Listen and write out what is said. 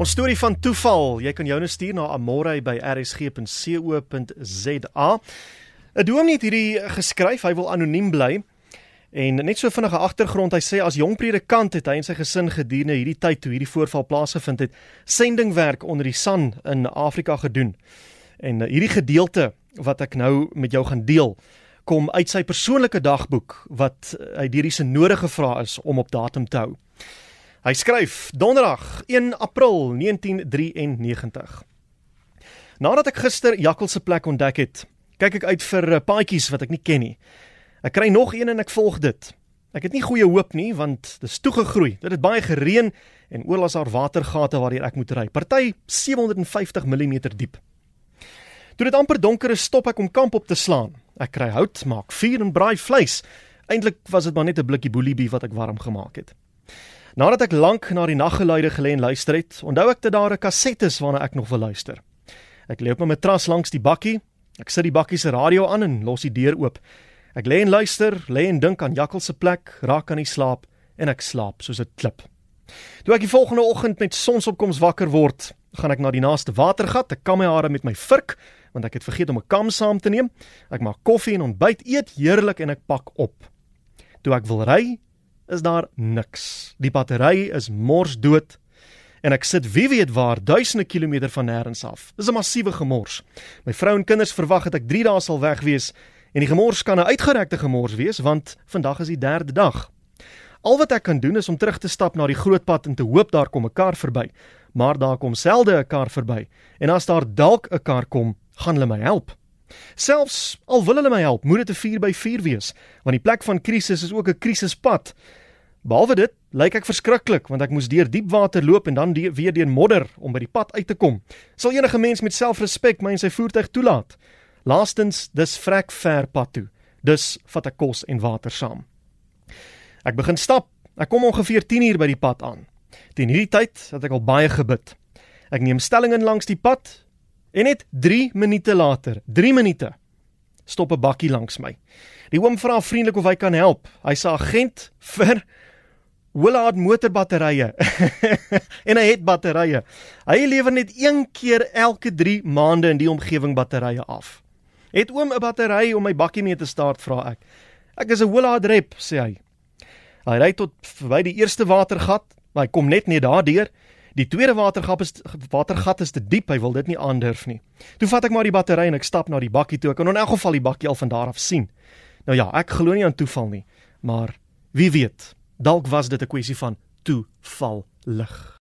Ons storie van toeval, jy kan joune stuur na amore@rsg.co.za. 'n Dominee het hierdie geskryf, hy wil anoniem bly. En net so vinnige agtergrond, hy sê as jong predikant het hy en sy gesin gedurende hierdie tyd toe hierdie voorval plaasgevind het, sendingwerk onder die son in Afrika gedoen. En hierdie gedeelte wat ek nou met jou gaan deel, kom uit sy persoonlike dagboek wat hy deur die synode gevra is om op datum te hou. Hy skryf Donderdag 1 April 1993. Nadat ek gister Jakkel se plek ontdek het, kyk ek uit vir eh, paadjies wat ek nie ken nie. Ek kry nog een en ek volg dit. Ek het nie goeie hoop nie want dit is toegegroei. Dit het baie gereën en oral is daar watergate waardeur ek moet ry. Party 750 mm diep. Toe dit amper donker is, stop ek om kamp op te slaan. Ek kry hout, maak vuur en braai vleis. Eintlik was dit maar net 'n blikkie boeliebie wat ek warm gemaak het. Nadat ek lank na die naggeluide gelê en luister het, onthou ek dat daar 'n kaset is waarna ek nog wil luister. Ek lê op my matras langs die bakkie. Ek sit die bakkie se radio aan en los die deur oop. Ek lê en luister, lê en dink aan Jakkel se plek, raak aan die slaap en ek slaap soos 'n klip. Toe ek die volgende oggend met sonsopkoms wakker word, gaan ek na die naaste watergat, ek kam my hare met my vurk want ek het vergeet om 'n kam saam te neem. Ek maak koffie en ontbyt, eet heerlik en ek pak op. Toe ek wil ry, is daar niks. Die battery is mors dood en ek sit wie weet waar duisende kilometer van nêrens af. Dis 'n massiewe gemors. My vrou en kinders verwag dat ek 3 dae sal weg wees en die gemors kan 'n uitgerekte gemors wees want vandag is die derde dag. Al wat ek kan doen is om terug te stap na die groot pad en te hoop daar kom 'n kar verby. Maar daar kom selde 'n kar verby. En as daar dalk 'n kar kom, gaan hulle my help. Selfs al wil hulle my help, moet dit 'n 4 by 4 wees, want die plek van krisis is ook 'n krisispad. Behalwe dit, lyk ek verskriklik want ek moes deur diep water loop en dan die, weer deur modder om by die pad uit te kom. Sal enige mens met selfrespek my in sy voertuig toelaat? Laastens, dis vrek ver pad toe. Dus vat ek kos en water saam. Ek begin stap. Ek kom ongeveer 10 uur by die pad aan. Teen hierdie tyd het ek al baie gebid. Ek neem stelling in langs die pad en net 3 minute later, 3 minute, stop 'n bakkie langs my. Die oom vra vriendelik of hy kan help. Hy's 'n agent vir Willard motorbatterye. en hy het batterye. Hy lewer net een keer elke 3 maande in die omgewing batterye af. Het oom 'n battery om my bakkie mee te start vra ek. Ek is 'n Willard rep sê hy. Hy ry tot verby die eerste watergat, maar hy kom net nie daardeur. Die tweede watergat is watergat is te diep, hy wil dit nie aandurf nie. Toe vat ek maar die battery en ek stap na die bakkie toe. Ek kan in elk geval die bakkie al van daar af sien. Nou ja, ek glo nie aan toeval nie, maar wie weet, Dalk was dit 'n kwessie van toeval lig.